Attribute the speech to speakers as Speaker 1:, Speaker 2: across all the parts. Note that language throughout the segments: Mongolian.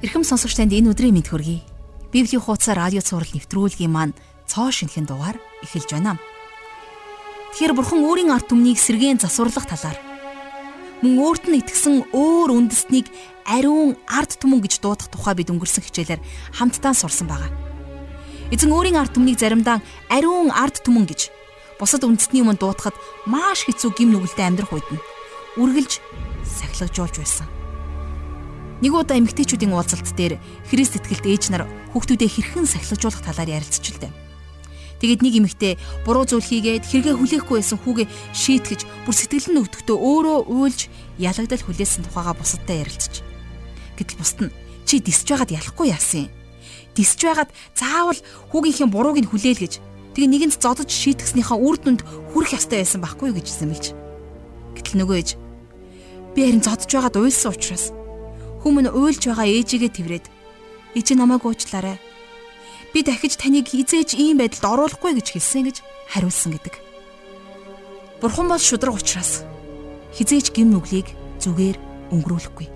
Speaker 1: Ирхэм сонсогч танд энэ өдрийн мэд хүргэе. Библийн хуудас радио цаураар нэвтрүүлгийн маань цоо шинхэн дугаар эхэлж байна. Тэгэхээр бурхан өөрийн ард түмнийг сэргээн засварлах талаар мөн өөрт нь итгэсэн өөр үндэстнийг ариун ард түмэн гэж дуудах тухай бид өнгөрсөн хичээлээр хамтдаа сурсан байгаа. Эзэн өөрийн ард түмнийг заримдаа ариун ард түмэн гэж бусад үндэстний өмнө дуудахад маш хэцүү гим нүгэлтэд амьдрах үед нь үргэлж сахилгажуулж байсан. Нэг удаа эмэгтэйчүүдийн уулзалт дээр Христ итгэлт ээж нар хүүхдүүдээ хэрхэн сахилгажуулах талаар ярилцчихлээ. Тэгэд нэг эмэгтэй буруу зүйл хийгээд хэрэгэ хүлээхгүй байсан хүүгээ шийтгэж бүр сэтгэл нь өвдөгтөө өөрөө уйлж ялагдал хүлээсэн тухайга бусадтай ярилцчих. Гэтэл бусд нь чи дисж байгаад ялахгүй яасан юм. Дисж байгаад заавал хүүгийнхээ бурууг нь хүлээл гэж тэгээ нэгэнд зодож шийтгэснийхаа үр дүнд хүрэх ёстой байсан байхгүй юу гэж зэмлэж. Гэтэл нөгөө ээж би харин зодж байгаад уйлсан учраас Хүмүүн уйлж байгаа ээжигээ тэрвэрэд "Ээж намайг уучлаарай. Би дахиж таныг хизээж ийм байдалд оруулахгүй гэж хэлсэн" гэж хариулсан гэдэг. Бурхан бол шудраг учраас хизээж гим нүглийг зүгээр өнгөрүүлэхгүй.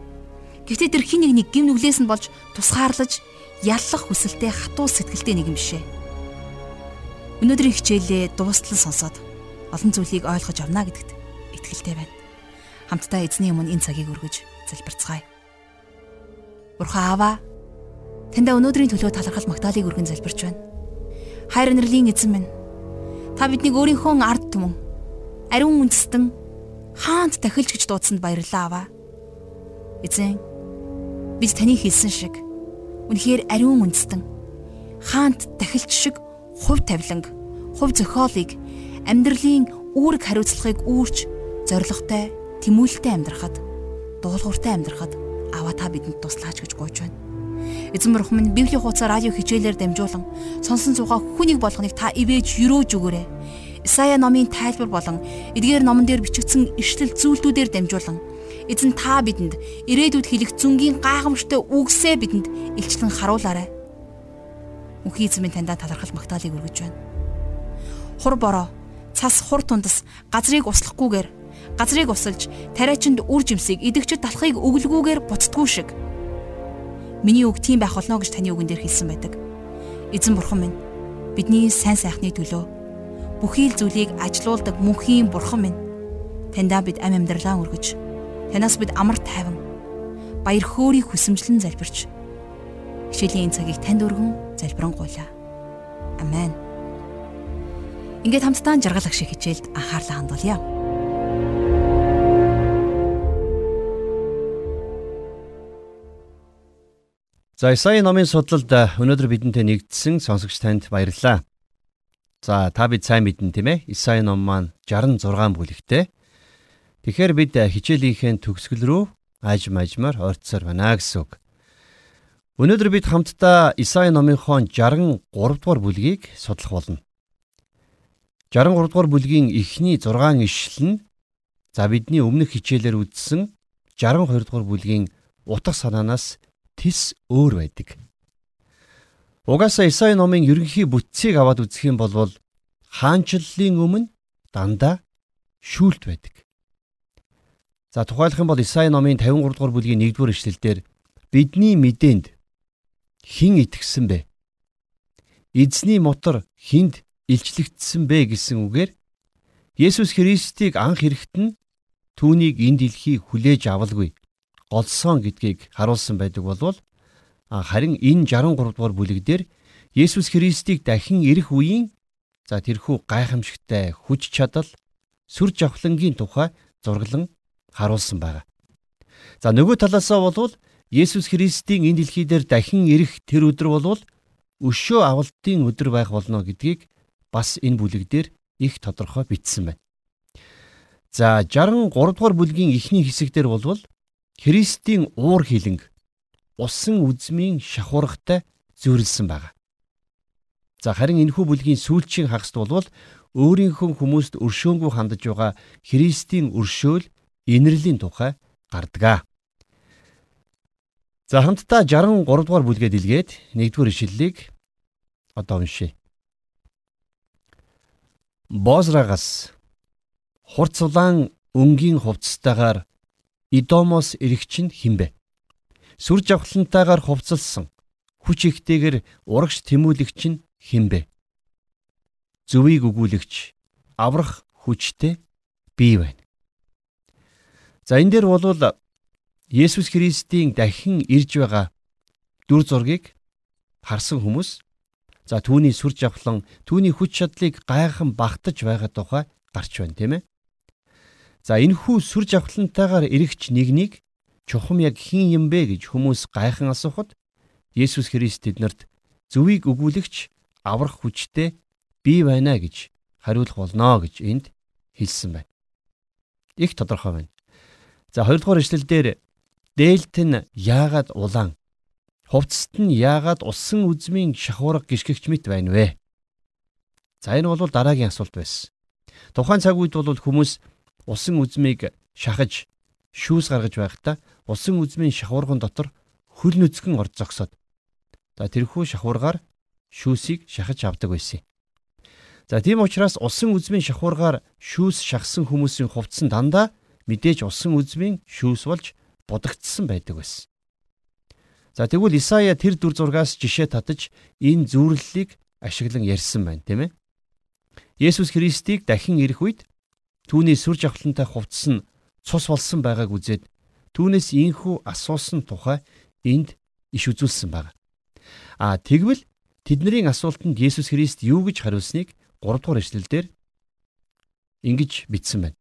Speaker 1: Гэхдээ тэр хин нэг нэг гим нүглээс нь болж тусгаарлаж яллах хүсэлтэй хатуу сэтгэлтэй нэг юм бишээ. Өнөөдрийн хичээлээ дуустал сонсоод олон зүйлийг ойлгож авна гэдэгт итгэлтэй байна. Хамтдаа эзний өмнө энэ цагийг өргөж залбирцгаая. Бурхан Аава таньда өнөөдрийн төлөө талархал магтаалыг өргөн залбирч байна. Хайр инэрлийн эзэн минь та биднийг өөрийнхөө ард түмэн ариун үндэстэн хаант дахилж гэж дуудсанд баярлалаа аваа. Эзэн бид таны хэлсэн шиг үнэхээр ариун үндэстэн хаант дахилч шиг хувь тавиланг, хувь зохиолыг амьдралын үүрэг хариуцлагыг үүрч зоригтой, тэмүүлэлтэй амьдрахад, дуулууртай амьдрахад аваа та бидэнд туслаач гэж гуйж байна. Эзэн бурхан минь Библийн хуудас радио хичээлээр дамжуулан сонсон цугаа хүнийг болгоныг та ивэж юрөөж өгөөрэй. Исая номын тайлбар болон эдгээр номон дээр бичигдсэн ишлэл зүйлдүүдээр дамжуулан эзэн та бидэнд ирээдүйд хэлэх зүнгийн гайхамшигтай үгсээ бидэнд илчлэн харуулаарай. Мөнхийн эзэн минь таньда талархал магтаалыг өргөж байна. Хур бороо, цас хур тундас газрыг услахгүйгээр газрыг усалж тариачинд үр жимсийг идэгчд талахыг өглгүүгээр буцдгүй шиг. Миний үг тийм байх болно гэж таны үгэн дээр хэлсэн байдаг. Эзэн бурхан минь бидний сайн сайхны төлөө бүхий л зүйлийг ажилуулдаг мөнхийн бурхан минь таньдаа бид ам амьдралаа өргөж танаас бид амар тайван баяр хөөргийг хүсэмжлэн залбирч хичээлийн энэ цагийг танд өргөн залбирanгуйлаа. Амен. Ингээд хамтдаа жаргал ах шиг хичээлд анхаарлаа хандуулъя.
Speaker 2: За Исаи номын судлалд өнөөдөр бидэнтэй нэгдсэн сонсогч танд баярлалаа. За та бид сайн мэднэ тийм ээ. Исаи ном маань 66 бүлэгтэй. Тэгэхээр бид хичээлийнхээ төгсгөл рүү ааж мажмаар ойртсоор байна гэсэн үг. Өнөөдөр бид хамтдаа Исаи номынхон 63 дугаар бүлгийг судлах болно. 63 дугаар бүлгийн эхний 6 ишлэл нь за бидний өмнөх хичээлээр үзсэн 62 дугаар бүлгийн утга санаанаас тис өөр байдаг. Угаасаа Исаи номын ерөнхий бүтцийг аваад үзэх юм бол хаанчлалын өмнө дандаа шүүлт байдаг. За тухайлах юм бол Исаи номын 53 дугаар бүлгийн 1-р эшлэлдэр бидний мэдээнд хэн итгэсэн бэ? Эзний мотор хүнд илчлэгдсэн бэ гэсэн үгээр Есүс Христийг анх хэрэгт нь түүнийг энэ дэлхий хүлээж авалгүй голсон гэдгийг харуулсан байдаг болвол харин энэ 63 дугаар бүлэг дээр Есүс Христийг дахин ирэх үеийн за тэрхүү гайхамшигтай хүч чадал сүр жавхлангийн тухай зураглан харуулсан байна. За нөгөө талаасаа болвол Есүс Христийн энэ дэлхий дээр дахин ирэх тэр өдөр болвол өшөө авалтын өдөр байх болно гэдгийг бас энэ бүлэг дээр их тодорхой бичсэн байна. За 63 дугаар бүлгийн эхний хэсэг дээр болвол Христийн уур хилэнг усан үзмийн шахуургатай зүйрлсэн байна. За харин энэхүү бүлгийн сүүлчийн хагасд болвол өөрийнхөө хүмүүст өршөөнгүй хандаж байгаа Христийн өршөөл инэрлийн тухай гардгаа. За хамтдаа 63 дугаар бүлгээ дэлгээд 1-р ишлэлийг одоо уншъя. Бозрагас хурцлаан өнгийн хувцастайгаар Идомос ирэх чинь хинбэ? сүр жавхлантайгаар хувцалсан хүч ихтэйгэр урагш тэмүүлэгч нь хинбэ? Зүвийг өгүүлэгч аврах хүчтэй бий байна. За энэ дээр бол Есүс Христийн дахин ирж байгаа дүр зургийг харсан хүмүүс за түүний сүр жавхлан түүний хүч чадлыг гайхан багтаж байгаа тухай гарч байна тийм ээ. За энэ хүү сүр жавхлантайгаар эрэгч нэгнийг чухам яг хин юм бэ гэж хүмүүс гайхан асуухад Есүс Христ тэднэрт зөвийг өгүүлэгч аврах хүчтэй бий байна гэж хариулах болно гэж энд хэлсэн байна. Их тодорхой байна. За хоёрдугаар ишлэл дээр дээлт нь яагаад улаан хувцст нь яагаад усан үзмийн шахуурга гიშгэгч мэт байна вэ? За энэ бол дараагийн асуулт байсан. Тухайн цаг үед бол хүмүүс усан үзмийг шахаж шүүс гаргаж байхдаа усан үзмийн шахуурган дотор хөл нүцгэн орж зогсоод за тэрхүү шахуургаар шүүсийг шахаж авдаг байсан. За тийм учраас усан үзмийн шахуургаар шүүс шахсан хүмүүсийн хувцсан дандаа мэдээж усан үзмийн шүүс болж будагдсан байдаг байсан. За тэгвэл Исая тэр дүр зургаас жишээ татаж энэ зүйрлэлийг ашиглан ярьсан байна, тийм ээ. Есүс Христийг дахин ирэх үед Түүний сүр жавхлантай хувцас нь цус болсон байгааг үзээд түүнээс ийхүү асуусан тухай энд иш үзүүлсэн баг. А тэгвэл тэдний асуултанд Есүс Христ юу гэж хариулсныг 3 дугаар эшлэлдэр ингэж бичсэн байна.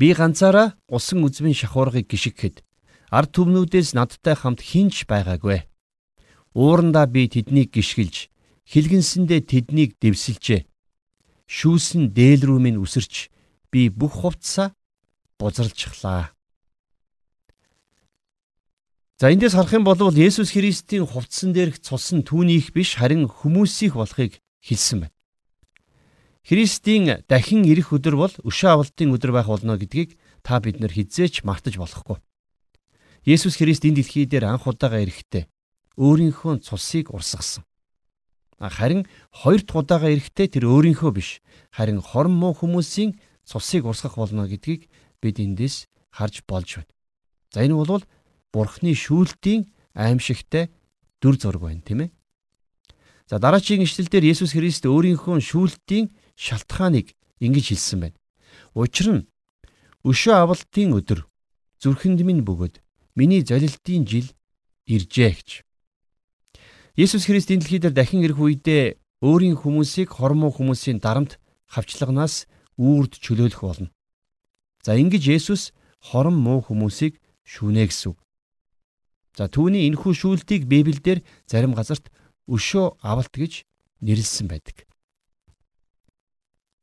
Speaker 2: Би ганцаараа усан үзмийн шахуургыг гიშгэхэд ард түмнүүдээс надтай хамт хинч байгаагүй. Уурандаа би тэднийг гიშгэлж, хилгэнсэндээ тэднийг дэвсэлжээ шүүсэн дээл рүү минь үсэрч би бүх хувцсаа бузралчихлаа. За эндээс харах юм бол Есүс Христийн хувцсан дээрх цус нь түүнийх биш харин хүмүүсийнх болохыг хэлсэн байна. Христийн дахин ирэх өдөр бол өшөө авалтын өдөр байх болно гэдгийг та бид нар хизээч мартаж болохгүй. Есүс Христ энэ дэлхий дээр анх удаага ирэхдээ өөрийнхөө цусыг урсгасан. Харин хоёр дахь удаага эрэхтэй тэр өөрийнхөө биш харин хорн муу хүмүүсийн цусыг урсгах болно гэдгийг бид эндээс харж болж байна. За энэ бол Бурхны шүүлтийн аимшигтай дүр зураг байна, тийм ээ. За дараагийн ишлэлдэр Есүс Христ өөрийнхөө шүүлтийн шалтгааныг ингэж хэлсэн байна. Учир нь өшөө авалтын өдөр зүрхэнд минь бөгөөд миний залилтын жил иржээ гэж. Есүс Христ энэ дэлхий дээр дахин ирэх үедээ өөрийн хүмүүсийг хормоо хүмүүсийн дарамт хавчлагнаас үүрд чөлөөлөх болно. За ингэж Есүс хорон муу хүмүүсийг шүнэ гэсэн. За түүний энэхүү шүүлтийг Библиэлд зарим газарт өшөө авалт гэж нэрлсэн байдаг.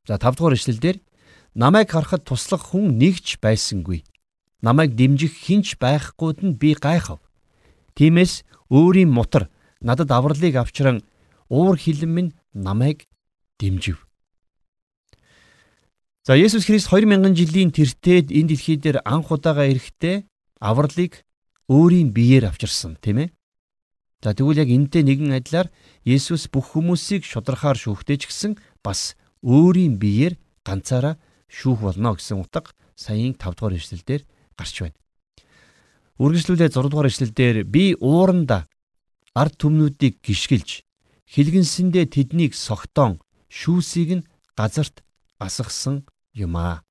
Speaker 2: За 5 дугаар ишлэлдэр намайг харахад туслах хүн нэгч байсангүй. Намайг дэмжих хинч байхгүйд нь би гайхав. Тиймээс өөрийн мутар надад авралыг авчран уур хилэн минь намайг дэмжив. За Есүс Христ 2000 жилийн тэртээд энэ дэлхий дээр анх удаага ирэхдээ авралыг өөрийн биеэр авчирсан тийм ээ. За тэгвэл яг энтэй нэгэн адилаар Есүс бүх хүмүүсийг шудархаар шүүхдээ ч гэсэн бас өөрийн биеэр ганцаараа шүүх болно гэсэн утга саяын 5 дугаар ишлэлдэр гарч байна. Үргэлжлүүлээ 6 дугаар ишлэлдэр би ууранда ард түмнүүдийг гიშгэлж хилгэнсэндээ тэднийг согтоон шүүсийг нь газарт асгасан юм аа.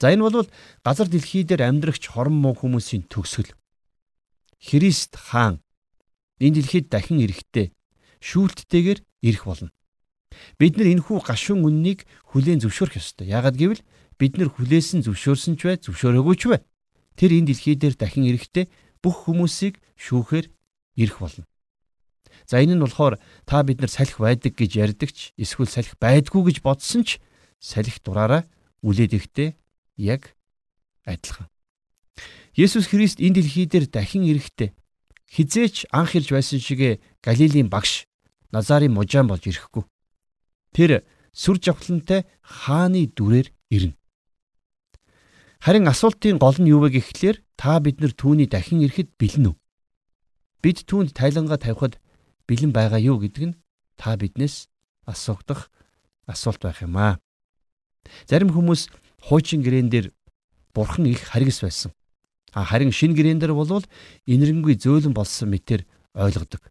Speaker 2: За энэ бол газар дэлхий дээр амьдрагч хорон муу хүмүүсийн төгсгөл. Христ хаан энэ дэлхийд дахин ирэхдээ шүүлттэйгээр ирэх болно. Бид нар энэхүү гашуун үннийг хүлээн зөвшөөрөх ёстой. Яагад гэвэл бид нар хүлээсэн зөвшөөрсөн ч бай, зөвшөөрөөгүй ч бай. Тэр энэ дэлхий дээр дахин ирэхдээ бүх хүмүүсийг шүүхээр ирэх болно. За энэ нь болохоор та бид нар салхи байдаг гэж ярьдагч эсвэл салхи байдгүй гэж бодсон ч салхи дураараа үлээд ихтэй яг адилхан. Есүс Христ энэ дэлхий дээр дахин ирэхдээ хизээч анх ирж байсан шигэ Галилийн багш Назарын мужаан болж ирэхгүй. Тэр сүр жавхлантай хааны дүрээр ирнэ. Харин асуултын гол нь юу вэ гэхлээр та бид нар түүний дахин ирэхэд бэлэн үү? Бид түүнд тайлангаа тавихад бэлэн байгаа юу гэдэг нь та биднээс асуухдах асуулт байх юм аа. Зарим хүмүүс хуучин гэрээн дээр бурхан их харгас байсан. Харин шин гэрэн дээр бол инэрэнгүй зөөлөн болсон мэтэр ойлгодог.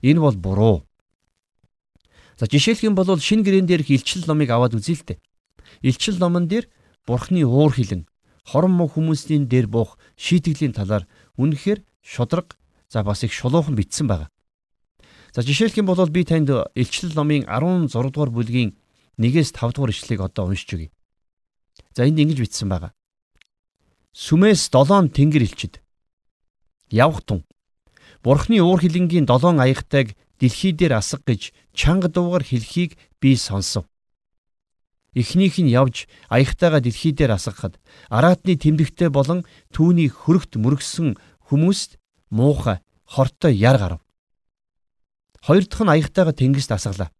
Speaker 2: Энэ бол буруу. За жишээлх юм бол шин гэрэн дээрх илчил номыг аваад үзье л дээ. Илчил номон дээр бурхны уур хилэн хорон муу хүмүүсийн дээр буух шийтгэлийн талаар үнэхээр шудраг за бас их шулуухан бичсэн байна. За жишээлх юм бол би танд илчил номын 16 дугаар бүлгийн 1-ээс 5 дугаар ишлэгийг одоо уншиж өгье. За энд ингэж бичсэн байна. Сүмээс долоон тэнгэр илчид явх тун Бурхны уур хилэнгийн долоон аягтайг дэлхий дээр асах гэж чанга дуугар хэлхийг би сонсов. Эхнийх нь явж аягтайгаа дэлхий дээр асгахад араатны тэмдэгтэй болон түүний хөрөгт мөргсөн хүмүүст муухай хортой яр гарав. Хоёр дахь нь аягтайгаа тэнгист асглаа.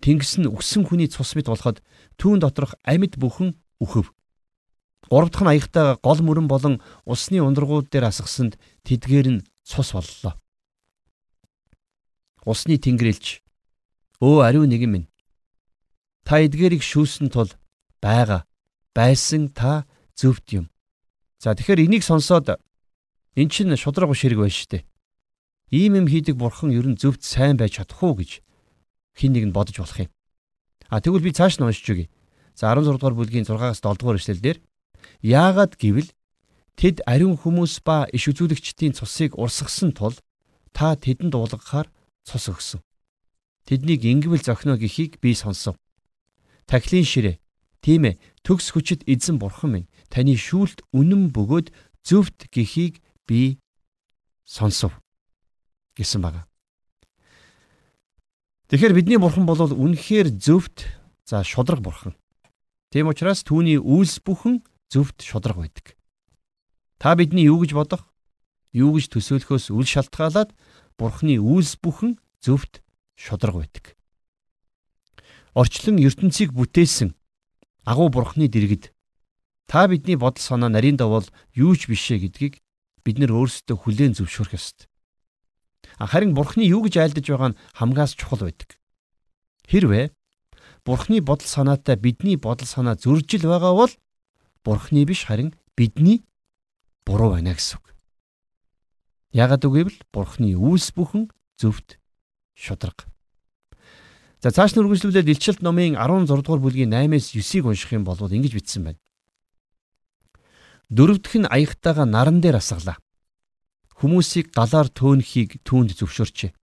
Speaker 2: Тэнгис нь үгсэн хүний цус мэт болоход түүн доторх амьд бүхэн үхв. Гурав дахь нь аягтайгаа гол мөрөн болон усны ундрагууд дээр асгасанд тэдгээр нь цус боллоо. Усны тэнгэрэлж өө ариун нэгэн минь та эдгээрийг шүүсэн тул байгаа байсан та зөвхт юм. За тэгэхээр энийг сонсоод эн чинь шудраг биш хэрэг байна шүү дээ. Ийм юм хийдэг бурхан ер нь зөвхт сайн байж чадах уу гэж хин нэг нь бодож болох юм. А тэгвэл би цааш нь уншиж өгье. За 16 дугаар бүлгийн 6-аас 7 дугаар эшлэлдэр Яагаад гэвэл тэд ариун хүмүүс ба иш үзүүлэгчдийн цусыг урсгасан тул та тэдэнд уулгахаар цус өгсөн. Тэднийг ингэвэл зохино гэхийг би сонсов. Тахилын ширээ. Тийм ээ, төгс хүчит эзэн бурхан минь таны шүүлт үнэн бөгөөд зөвхт гэхийг би сонсов гэсэн байна. Тэгэхээр бидний бурхан бол үнэхээр зөвхт за шудраг бурхан. Тийм учраас түүний үйлс бүхэн зөвхт шудраг байдаг. Та бидний юу гэж бодох, юу гэж төсөөлөхөөс үл шалтгаалаад Бурхны үйлс бүхэн зөвхт шудраг байдаг. Орчлон ертөнцийг бүтээсэн агуу Бурхны дэргэд та бидний бодол санаа нарийн давал юу ч бишээ гэдгийг бид нэр өөрсдөө хүлээн зөвшөөрөх ёстой. Харин Бурхны юу гэж айлдаж байгаа нь хамгаас чухал байдаг. Хэрвээ Бурхны бодол санаатай бидний бодол санаа зөржил байгаа бол Бурхны биш харин бидний буруу байна гэсэн үг. Яагад үгээвэл Бурхны үйлс бүхэн зөвхт шудраг. За цааш нь үргэлжлүүлээд Илчилт номын 16 дугаар бүлгийн 8-аас 9-ийг унших юм бол ингэж бичсэн байна. Дөрөвдөх нь аягтайгаа наран дээр асглаа. Хүмүүсийг галаар төөнхийг түүнд зөвшөөрчээ.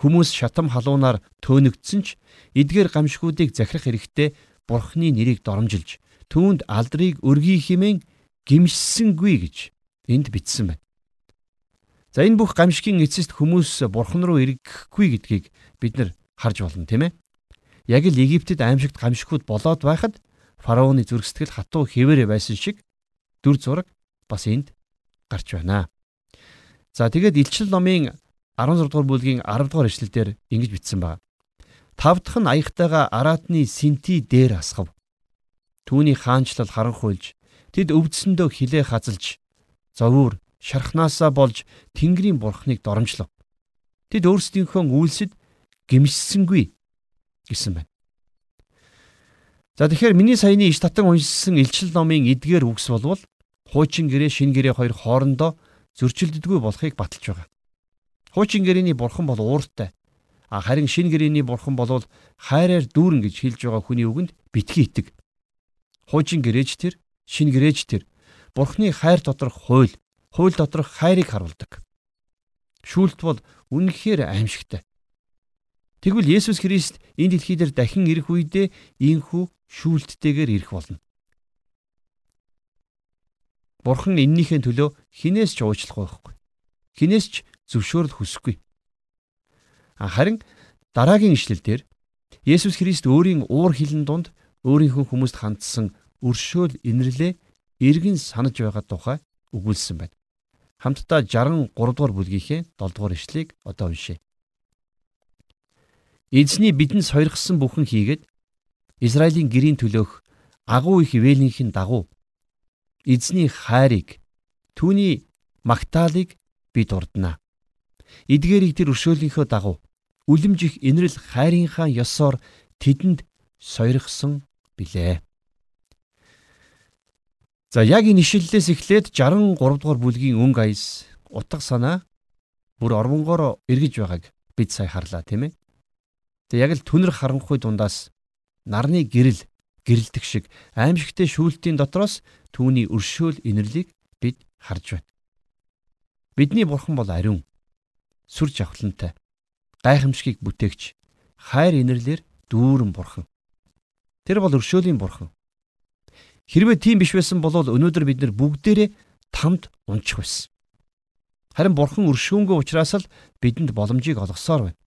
Speaker 2: Хүмүүс шатам халуунаар төөнөгдсөн ч эдгээр гамшгуудыг захирах хэрэгтэй Бурхны нэрийг доромжилж түүнд алдрыг өргий химэн гимшсэнгүй гэж энд бичсэн байна. За энэ бүх гамшигын эцэст хүмүүс бурхан руу эргэхгүй гэдгийг бид нар харж болно тийм ээ. Яг л Египтэд аимшигт гамшигуд болоод байхад фараоны зүрхсэтгэл хатуу хэвээрээ байсан шиг дүр зураг бас энд гарч байна. За тэгээд Илчил номын 16 дугаар бүлгийн 10 дугаар эшлэлдэр ингэж бичсэн байна. Тав дахь нь аягтайгаа араатны синти дээр асгав. Түүний хаанчлал харанхуйлж тэд өвдсөндөө хилээ хазалж зовөр шархнаасаа болж Тэнгэрийн бурхныг доромжлов. Тэд өөрсдийнхөө үйлсэд гимшсэнгүй гэсэн байна. За тэгэхээр миний саяны иш татан уншсан илчил номын эдгээр үгс болвол хуучин гэрээ шин гэрээ хоёр хоорондоо зөрчилддөггүй болохыг баталж байгаа. Хуучин гэрээний бурхан бол ууртай. А харин шин гэрээний бурхан бол хайраар дүүрэн гэж хэлж байгаа хүний үгэнд битгий итэг. Хуучин гэрээж тэр, шин гэрээж тэр. Бурхны хайр доторх хууль, хууль доторх хайрыг харуулдаг. Шүүлт бол үнэхээр аимшигтай. Тэгвэл Есүс Христ энэ дэлхий дээр дахин ирэх үедээ ийхүү шүүлттэйгээр ирэх болно. Бурхан эннийхээ төлөө хинээс ч уучлах байхгүй. Хинээс ч зөвшөөрөл хүсэхгүй. Харин дараагийн ишлэл дээр Есүс Христ өөрийн уур хилэн дунд өөрийнхөө хүмүүст хандсан өршөөл инэрлээ эргэн санаж байгаа тухай өгүүлсэн байна. Хамтдаа 63 дугаар бүлгийнхээ 7 дугаар ишлэгийг одоо уншъя. Эзний бидэнд сойрхсан бүхэн хийгээд Израилийн гэрийн төлөөх агуу их ивэлийнхэн дагуу эзний хайрыг түүний магтаалыг би дурднаа. Эдгээрийг тэр өршөөлийнхөө дагуу үлэмжих инрэл хайрынхаа ёсоор тэдэнд сойрхсон билээ. За яг энэ ишлэлээс эхлээд 63 дугаар бүлгийн өнгө аяс утга санаа бүр орвонгоор эргэж байгааг бид сая харлаа тийм ээ. Тэгээ яг л түнэр харанхуй дундаас нарны гэрэл гэрэлтэх шиг аимшигтэй шүүлтийн дотроос түүний өршөөл инэрлийг бид харж байна. Бидний бурхан бол ариун, сүр жавхлантай, гайхамшигыг бүтээгч, хайр инэрлэр дүүрэн бурхан. Тэр бол өршөөлийн бурхан. Хэрвээ тийм биш байсан бол өнөөдөр бид нар бүгдээрээ тамд унчих байсан. Харин бурхан өршөөнгөө учраас л бидэнд боломжийг олгосоор байна.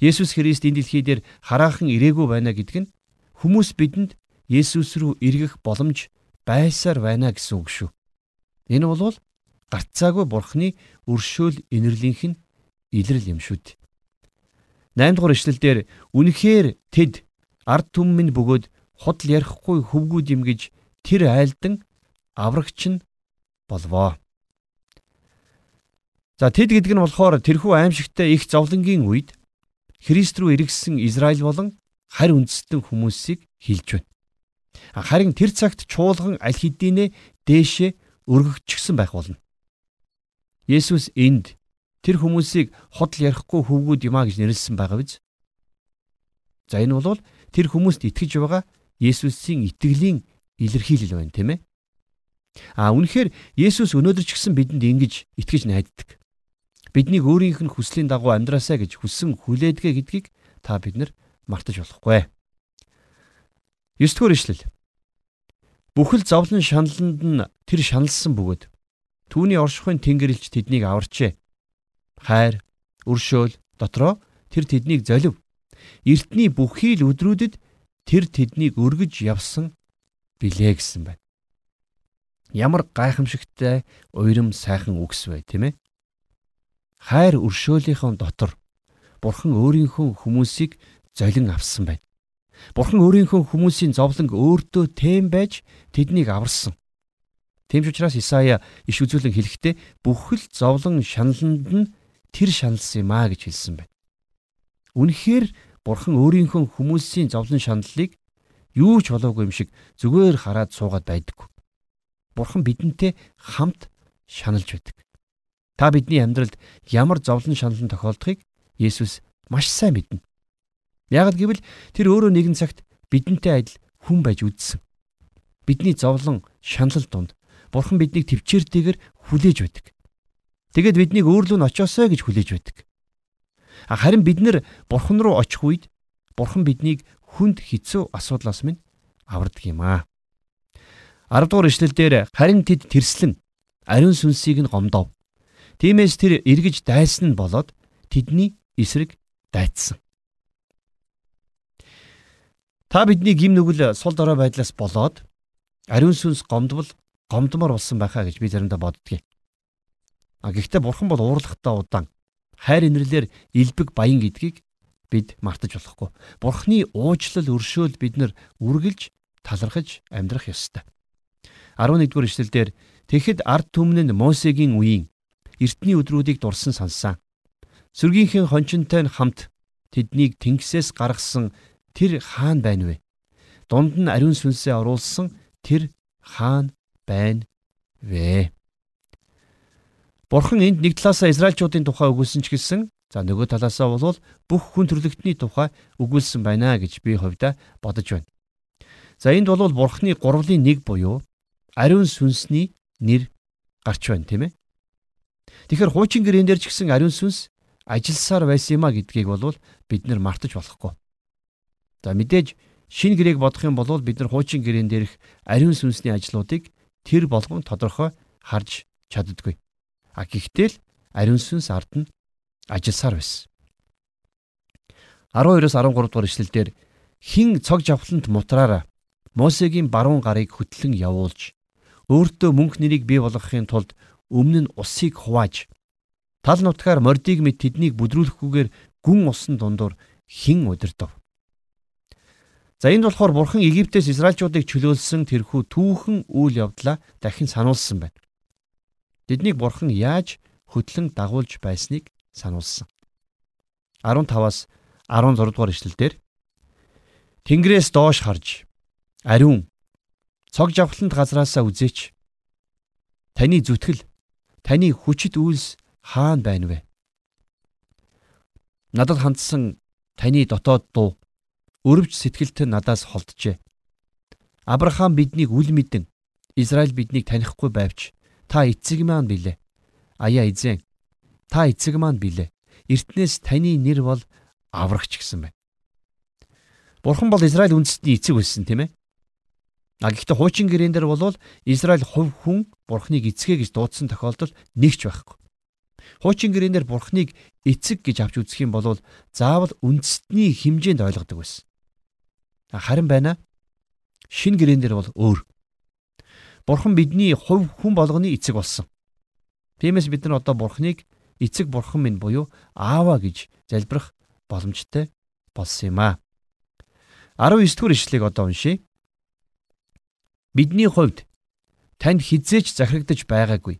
Speaker 2: Есүс Христ энэ дэлхий дээр хараахан ирээгүй байна гэдг нь хүмүүс бидэнд Есүс рүү эргэх боломж байсаар байна гэсэн үг шүү. Энэ бол гарцаагүй бурхны өршөөл инэрлийнх нь илрэл юм шүү дээ. 8 дугаар эшлэлдэр үнэхээр тэд ард түмэн бөгөөд худал ярихгүй хөвгүүд юм гэж тэр айлдан аврагч нь болвоо. За тэд гэдэг нь болохоор тэрхүү аимшигтай их зовлонгийн үед Христ рүү эргэсэн Израиль болон харь үндэстэн хүмүүсийг хилж байна. Харин тэр цагт чуулган аль хэдийнэ дээшээ өргөгчгсөн байх болно. Есүс энд тэр хүмүүсийг ходл ярихгүй хөвгүүд юмаа гэж нэрлсэн байгаа биз? За энэ бол тэр хүмүүст итгэж байгаа Есүсийн итгэлийн илэрхийлэл байна, тийм ээ? А үнэхээр Есүс өнөөдөр ч гэсэн бидэнд ингэж итгэж найддаг биднийг өөрийнх нь хүслийн дагуу амьдраасаа гэж хүссэн хүлээдгээ гэдгийг та бид нар мартаж болохгүй. 9 дугаар ишлэл. Бүхэл зовлон шаналнд нь тэр шаналсан бөгөөд түүний оршихуйн тэнгэрлэгч тэднийг аварчээ. Хайр, өршөөл дотроо тэр тэднийг золив. Эртний бүхий л өдрүүдэд тэр тэднийг өргөж явсан билээ гэсэн байна. Ямар гайхамшигтай уйрам сайхан үгс вэ, тийм ээ? Хайр өршөөлийнхөө дотор Бурхан өөрийнхөө хүмүүсийг золин авсан байна. Бурхан өөрийнхөө хүмүүсийн зовлонг өөртөө тэм байж тэднийг аварсан. Тийм ч учраас Исая иш үзүүлэн хэлэхдээ бүхэл зовлон шаналнд нь тэр шаналсан юм а гэж хэлсэн байна. Үнэхээр Бурхан өөрийнхөө хүмүүсийн зовлон шаналлыг юу ч болоогүй юм шиг зүгээр хараад суугаад байдаггүй. Бурхан бидэнтэй хамт шаналж байдаг. Та бидний амьдралд ямар зовлон шаналн тохиолдохыг Есүс маш сайн мэднэ. Яг гэвэл тэр өөрөө нэгэн цагт бидэнтэй адил хүн байж үдсэн. Бидний зовлон шанал донд Бурхан биднийг төвчээртэйгээр хүлээж байдаг. Тэгээд биднийг өөрлөө нь очоосоо гэж хүлээж байдаг. Харин бид нэр Бурхан руу очих үед Бурхан биднийг хүнд хэцүү асуудлаас минь авардаг юм аа. 10 дугаар ишлэлдэр харин тэд тэрслэн ариун сүнсийг нь гомдов. Тиймээс тэр эргэж дайсан нь болоод тэдний эсрэг дайцсан. Та бидний гим нүгэл сул дорой байдлаас болоод ариун сүнс гомдвол гомдмор болсон байхаа гэж би заримдаа боддгийг. А гэхдээ бурхан бол уурлахтаа удаан хайр инэрлэр илбэг баян гэдгийг бид мартаж болохгүй. Бурхны уучлал өршөөл бид нар үргэлж талархаж амьдрах ёстой. 11-р эшлэлдэр тэгэхэд ард түмэн нь Мосегийн үеийн эртний өдрүүдийг дурсан сонссан. Сүргийнхээ хончинтой нь хамт тэднийг тэнгисээс гаргасан тэр хаан байна вэ? Дунд нь ариун сүнсээ оруулсан тэр хаан байна вэ? Бурхан энд нэг талаасаа Израильчуудын тухай өгүүлсэн ч гэсэн за нөгөө талаасаа бол бүх хүн төрлөختний тухай өгүүлсэн байна гэж би хувьдаа бодож байна. За энд бол Бурханы гурвлын нэг буюу ариун сүнсний нэр гарч байна тийм ээ. Тэгэхээр хуучин гэрэн дээр ч гэсэн ариун сүнс ажилласаар байсан юм а гэдгийг бол бид нар мартаж болохгүй. За мэдээж шин гэрээг бодох юм бол бид нар хуучин гэрэн дээрх ариун сүнсний ажлуудыг тэр болгон тодорхой харж чаддаггүй. А гэхдээ л ариун сүнс ард нь ажилласаар байсан. 12-оос 13 дугаар ишлэлдэр хин цог жавхлант мутраараа Мосегийн баруун гарыг хөтлөн явуулж өөртөө мөнх нэрийг бий болгохын тулд өмнө нь усыг хувааж тал нутгаар мордиг мэд тэднийг бүдрүүлэхгүйгээр гүн усан дундуур хин удирдав. За энд болохоор бурхан Египтээс Израильчуудыг чөлөөлсөн тэрхүү түүхэн үйл явдлаа дахин сануулсан байна. Тэднийг бурхан яаж хөтлөн дагуулж байсныг сануулсан. 15-аас 16 дугаар ишлэлдэр Тэнгэрээс доош харж ариун цог жавхланд газраасаа үзээч. Таны зүтгэл, таны хүчит үйлс хаана байна вэ? Надад хандсан таны дотоод дуу өрөвч сэтгэлт надаас холджээ. Авраам биднийг үл мэдэн, Израиль биднийг танихгүй байвч та эцэг маань билээ. Аяа эзэн, та эцэг маань билээ. Эртнээс таны нэр бол аврагч гэсэн байна. Бурхан бол Израиль үндэстний эцэг байсан тийм ээ. А гэхдээ хуучин гэрээн дээр бол Израиль хувь хүн Бурханыг эцгээ гэж дуудсан тохиолдол нэгч байхгүй. Хуучин гэрээн дээр Бурханыг эцэг гэж авч үзэх юм бол заавал үндэстний хэмжээнд ойлгодог байсан. Харин байна. Шин гэрээн дээр бол өөр. Бурхан бидний хувь хүн болгоны эцэг болсон. Тиймээс бид нар одоо Бурханыг эцэг бурхан минь буюу аава гэж залбирах боломжтой болсон юм а. 19 дугаар ишлэгийг одоо уншийе. Бидний хувьд танд хизээч захирагдаж байгаагүй.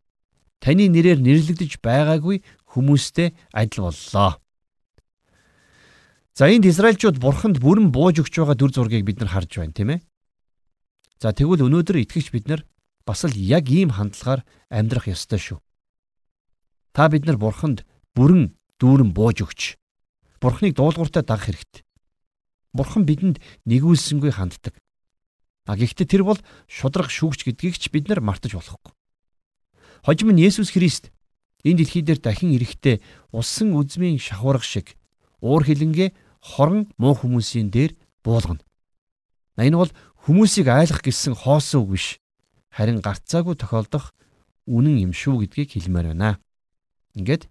Speaker 2: Таны нэрээр нэрлэгдэж байгаагүй хүмүүстэй адил боллоо. За энд Израильчууд бурханд бүрэн бууж өгч байгаа дүр зургийг бид нар харж байна, тийм ээ. За тэгвэл өнөөдөр итгэгч бид нар бас л яг ийм хандлагаар амьдрах ёстой шүү. Та бид нар бурханд бүрэн дүүрэн бууж өгч бурхныг дуулууртай дагах хэрэгтэй. Бурхан бидэнд нэгүүлсэнгүй ханддаг. А гэхдээ тэр бол шудраг шүүгч гэдгийг ч бид нар мартаж болохгүй. Хожим нь Есүс Христ энэ дэлхий дээр дахин ирэхдээ усан үзмийн шахуурга шиг уур хилэнгээ хорон муу хүмүүсийн дээр буулгана. Энэ бол хүмүүсийг айлах гэсэн хоосон үг биш. Харин гарцаагүй тохиолдох үнэн юм шүү гэдгийг хэлмээр байна. Ингээд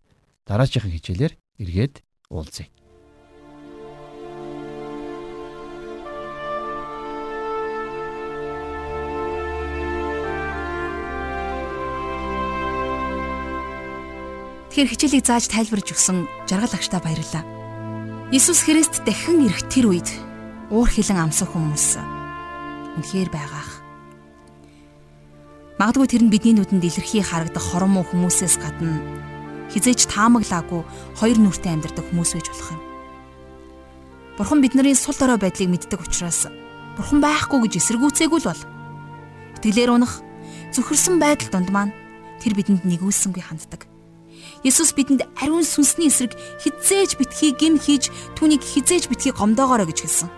Speaker 2: дараачихын хичээлээр эргээд уулзъя.
Speaker 1: Тэгэхээр хичээлийг зааж тайлбарж өгсөн жаргал агштаа баярлалаа. Иесус Христ дахин ирэх тэр үед уур хилэн амсах хүмүүс үнэхээр байгаах. Магадгүй тэр нь бидний нүдэнд илэрхий харагдах хорон муу хүмүүсээс гадна хизээч таамаглаагүй хоёр нүртэй амьдардаг хүмүүс байж болох юм. Бурхан бидний сул дорой байдлыг мэддэг учраас Бурхан байхгүй гэж эсэргүүцээгүй л бол. Итгэлээр унах зөвхөрсөн байдал донд маань тэр бидэнд нэгүүлсэнгүй ханддаг. Есүс бидэнд ариун сүнсний эсрэг хизээж битгий гим хийж түүнийг хизээж битгий гомдоогоорой гэж хэлсэн.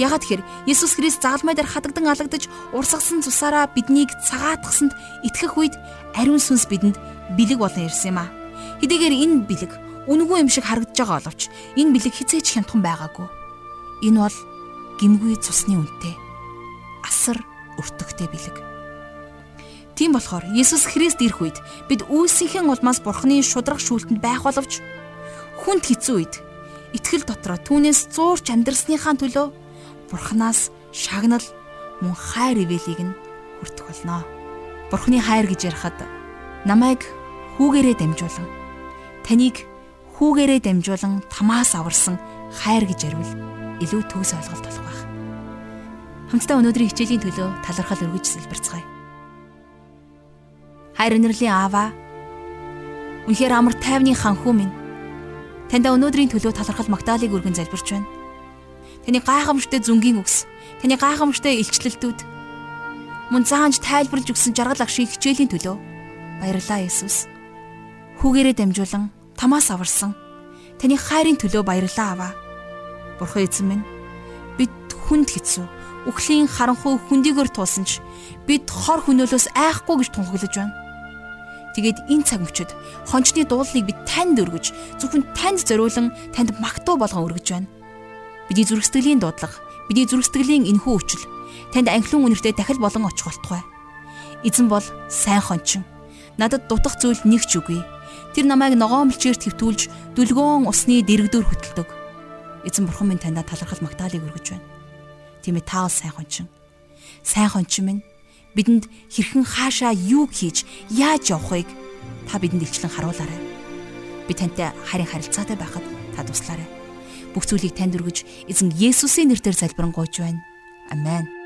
Speaker 1: Ягаад тэгэхээр Есүс Христ загалмай дээр хадагдан алагдаж урсгасан цусаараа биднийг цагаатгсанд итгэх үед ариун сүнс бидэнд бэлэг болон ирсэн юм а. Хэдийгээр энэ бэлэг үнгүй юм шиг харагдаж байгаа боловч энэ бэлэг хизээж хямдхан байгаагүй. Энэ бол гимгүй цусны үнэтэй асар өртөгтэй бэлэг. Тийм болохоор Есүс Христ ирэх үед бид үүсийнхэн улмаас Бурхны шудраг шүүлтэнд байх боловч хүнд хэцүү үед итгэл дотроо түүнээс зуурч амьдрсныхаа төлөө Бурханаас шагнал мөн хайр ивэлийг нь хүртэх болно. Бурхны хайр гэж ярихад намайг хүүгээрээ дамжуулан таныг хүүгээрээ дамжуулан тамаас аварсан хайр гэж ярил илүү төгс ойлголт болох байх. Хамтдаа өнөөдрийн хичээлийн төлөө талархал өргөж сэлбэрцгаая. Хайр инэрлийн аава. Үнэхээр амар тайвны ханхүү минь. Таньда өнөөдрийн төлөө талархал магтаалыг өргөн залбирч байна. Таны гайхамшигт зүнгийн үгс, таны гайхамшигт илчлэлтүүд мөн заанж тайлбарлаж өгсөн жаргал агшийн хичээлийн төлөө баярлалаа Есүс. Хүүгээрээ дамжуулан тамаас аварсан таны хайрын төлөө баярлалаа аваа. Бурхан эзэн минь бид хүнд хэцүү үхлийн харанхуй хүндийгээр туусан ч бид хор хөнөөлөөс айхгүй гэж тунхаглаж байна. Тэгээд энэ цаг мөчид хончны дуулыг бид танд өргөж зөвхөн танд зориулан танд магтуу болгон өргөж байна. Бидний зүрх сэтгэлийн дуудлага, бидний зүрх сэтгэлийн энхүү өчл танд анхлын үнэртэй дахил болон очих болтугай. Эзэн бол сайн хончин. Надад дутах зүйл нэг ч үгүй. Тэр намайг ногоон мэлчээр твтүүлж дүлгөөн усны дэрэгдүүр хөтэлдэг. Эзэн бурхан минь таньда талархал магтаалыг өргөж байна. Тийм ээ таал сайн хончин. Сайн хончин минь бидэнд хэрхэн хаашаа юу хийж яаж явахыг та бидэнд илчлэн харуулаарай. Би тантай харин харилцаатай байхад та туслаарай. Бүх зүйлийг танд өргөж эзэн Есүсийн нэрээр залбирanгуйж байна. Амен.